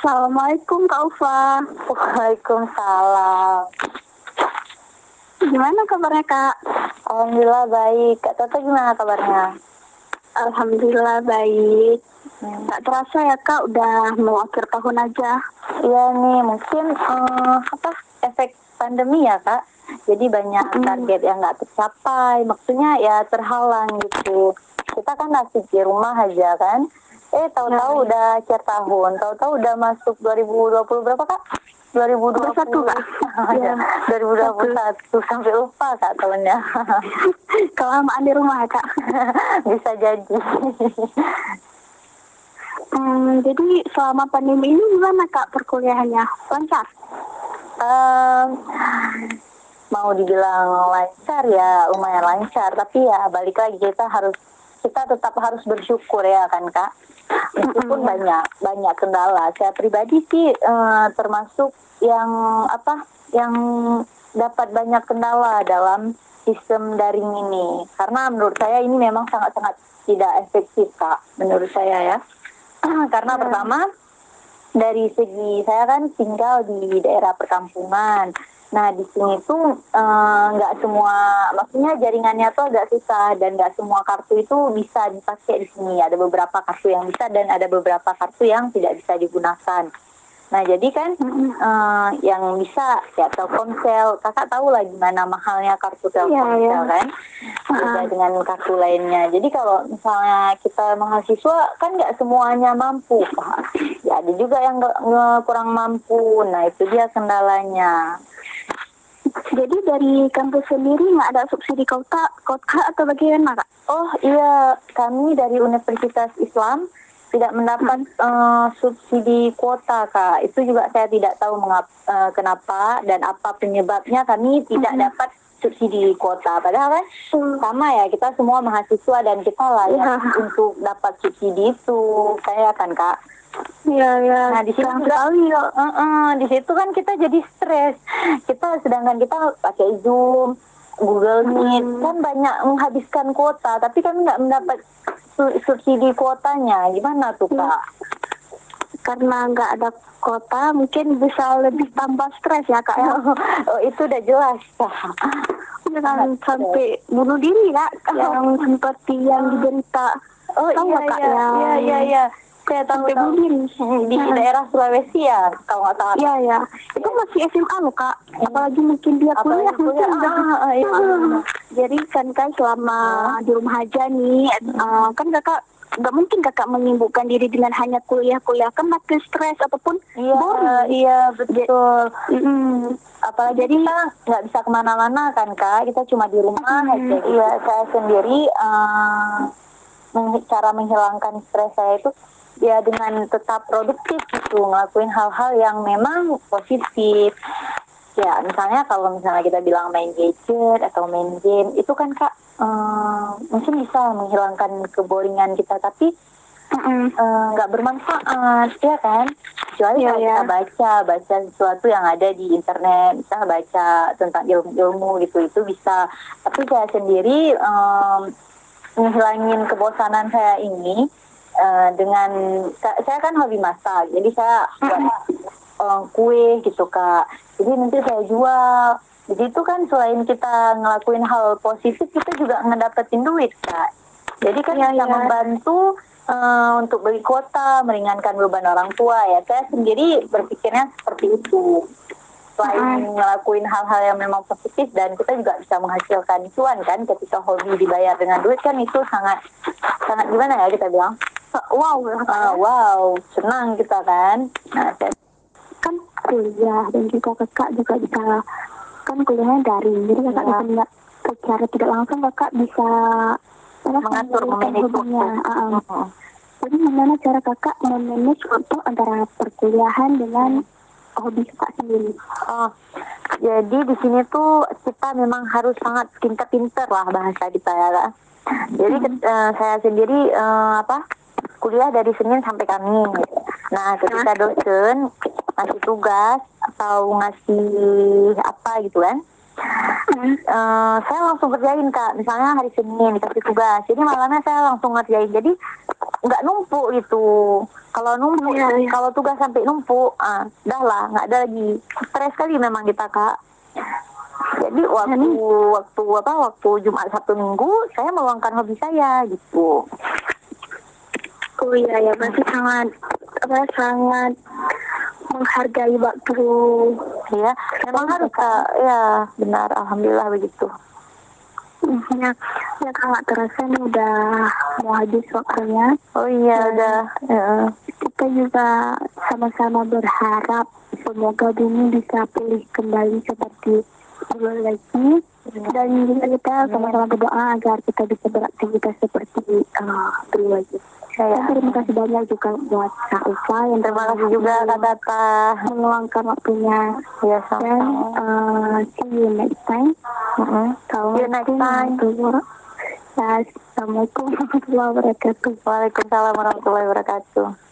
Assalamualaikum Kak Ufa. Waalaikumsalam. Gimana kabarnya Kak? Alhamdulillah baik. Kak Toto gimana kabarnya? Alhamdulillah baik. Hmm. Tak terasa ya Kak, udah mau akhir tahun aja. Iya nih, mungkin eh, apa efek pandemi ya kak. Jadi banyak Mm. target yang nggak tercapai. Maksudnya ya terhalang gitu. Kita kan asik di rumah aja kan. Eh tahu-tahu ya. udah akhir tahun. Tahu-tahu udah masuk 2020 berapa kak? 2020 21, Kak. ya, Iya. 2021 sampai lupa kak tahunnya. Kelamaan di rumah Kak. Bisa jadi. Hmm, jadi selama pandemi ini gimana Kak perkuliahannya? Lancar? Em, mau dibilang lancar ya lumayan lancar tapi ya balik lagi kita harus kita tetap harus bersyukur ya kan kak? Meskipun banyak banyak kendala. Saya pribadi sih eh, termasuk yang apa yang dapat banyak kendala dalam sistem daring ini. Karena menurut saya ini memang sangat-sangat tidak efektif kak menurut saya ya. Karena Ya. pertama dari segi saya kan tinggal di daerah perkampungan. Nah di sini tuh eh, nggak semua, maksudnya jaringannya tuh agak susah dan nggak semua kartu itu bisa dipakai di sini. Ada beberapa kartu yang bisa dan ada beberapa kartu yang tidak bisa digunakan. Nah jadi kan eh, yang bisa ya Telkomsel, kakak tahu lah gimana mahalnya kartu Telkomsel Iya, iya. kan, beda Ah. dengan kartu lainnya. Jadi kalau misalnya kita mahasiswa kan nggak semuanya mampu, Pak. Ya ada juga yang nggak kurang mampu. Nah itu dia kendalanya. Jadi dari kampus sendiri nggak ada subsidi kota, kota atau bagaimana Kak? Oh iya, kami dari Universitas Islam tidak mendapat eh, subsidi kuota kak. Itu juga saya tidak tahu mengap- eh, kenapa dan apa penyebabnya kami tidak Mhm. dapat subsidi kuota. Padahal kan sama ya kita semua mahasiswa dan kita layak Iya. untuk dapat subsidi itu. Saya kan kak. Iya, iya. Nah, di Sayang juga- sekali ya. Eh-eh, di situ kan kita jadi stres. Kita sedangkan kita pakai Zoom, Google Meet Hmm. kan banyak menghabiskan kuota, tapi kami nggak mendapat su- subsidi kuotanya. Gimana tuh Hmm. kak? Karena nggak ada kota, mungkin bisa lebih tambah stres ya Kak ya. oh itu udah jelas. Jangan sampai bunuh diri Kak, yang seperti yang diderita. Oh Tahu iya Kak, iya, yang iya iya iya. Diri. Hmm, Di Nah. daerah Sulawesi ya, kalau nggak salah. Iya ya, itu masih SMA loh kak. Apalagi mungkin dia Apalagi kuliah mungkin udah. ah, iya. Jadi kan kan selama Ah. di rumah aja nih, eh, kan kakak nggak mungkin kakak menyibukkan diri dengan hanya kuliah-kuliah kan makin stres ataupun Iya, boring. iya betul. Mm-mm. apalagi Jadi- kita nggak bisa ke mana-mana kan kak kita cuma di rumah Hmm. aja iya saya sendiri meng- cara menghilangkan stres saya itu ya dengan tetap produktif gitu ngelakuin hal-hal yang memang positif. Ya misalnya kalau misalnya kita bilang main gadget atau main game itu kan kak eh, mungkin bisa menghilangkan keboringan kita tapi eh, nggak bermanfaat ya kan? Kecuali Iya, kalau iya. kita baca baca sesuatu yang ada di internet bisa baca tentang ilmu-ilmu gitu itu bisa. Tapi saya sendiri em, menghilangin kebosanan saya ini eh, dengan sa- saya kan hobi masak jadi saya buat eh, kue gitu kak jadi nanti saya jual jadi itu kan selain kita ngelakuin hal positif kita juga ngedapetin duit kak jadi kan Iya, bisa iya. membantu eh, untuk beli kuota, meringankan beban orang tua ya. Saya sendiri berpikirnya seperti itu. Selain ngelakuin hal-hal yang memang positif dan kita juga bisa menghasilkan cuan kan ketika hobi dibayar dengan duit kan itu sangat sangat gimana ya kita bilang? Wow, ya, ya. wow, senang kita kan. Nah, saya kan kuliah dan juga kakak juga bisa kan kuliahnya daring jadi kakak Iya. bisa secara tidak langsung kakak bisa mengatur memanage waktu. Mm-mm. Jadi gimana cara kakak memanage waktu antara perkuliahan dengan hobi kakak sendiri? Oh, jadi di sini tuh kita memang harus sangat pinter-pinter lah bahasa kita ya. Kak. Jadi ke- eh, saya sendiri eh, apa kuliah dari Senin sampai Kamis. Nah, ketika dosen ngasih tugas atau ngasih apa gitu kan, Hmm. eh, saya langsung kerjain kak. Misalnya hari Senin dikasih tugas, jadi malamnya saya langsung ngerjain. Jadi nggak numpuk gitu. Kalau numpuk, iya. kalau tugas sampai numpuk, ah, dah lah, nggak ada lagi. Stres sekali memang kita kak. Jadi waktu waktu apa waktu Jumat Sabtu Minggu saya meluangkan hobi saya gitu. Oh iya ya, berarti sangat apa sangat menghargai waktu. Ya, memang harus kak. Ya, benar. Alhamdulillah begitu. Ya, ya sangat terasa nih udah mau habis waktunya. Oh iya, udah. Ya. Kita juga sama-sama berharap semoga bumi bisa pulih kembali seperti dulu lagi. Dan juga kita sama-sama berdoa agar kita bisa beraktivitas seperti uh, dulu lagi. Saya. Dan terima kasih banyak juga buat Kak Ufa yang Terima kasih juga kak Tata. meluangkan waktunya. Ya, Dan sama. uh, see you next time. Mm-mm. See you next time. Assalamualaikum warahmatullahi wabarakatuh. Waalaikumsalam warahmatullahi wabarakatuh.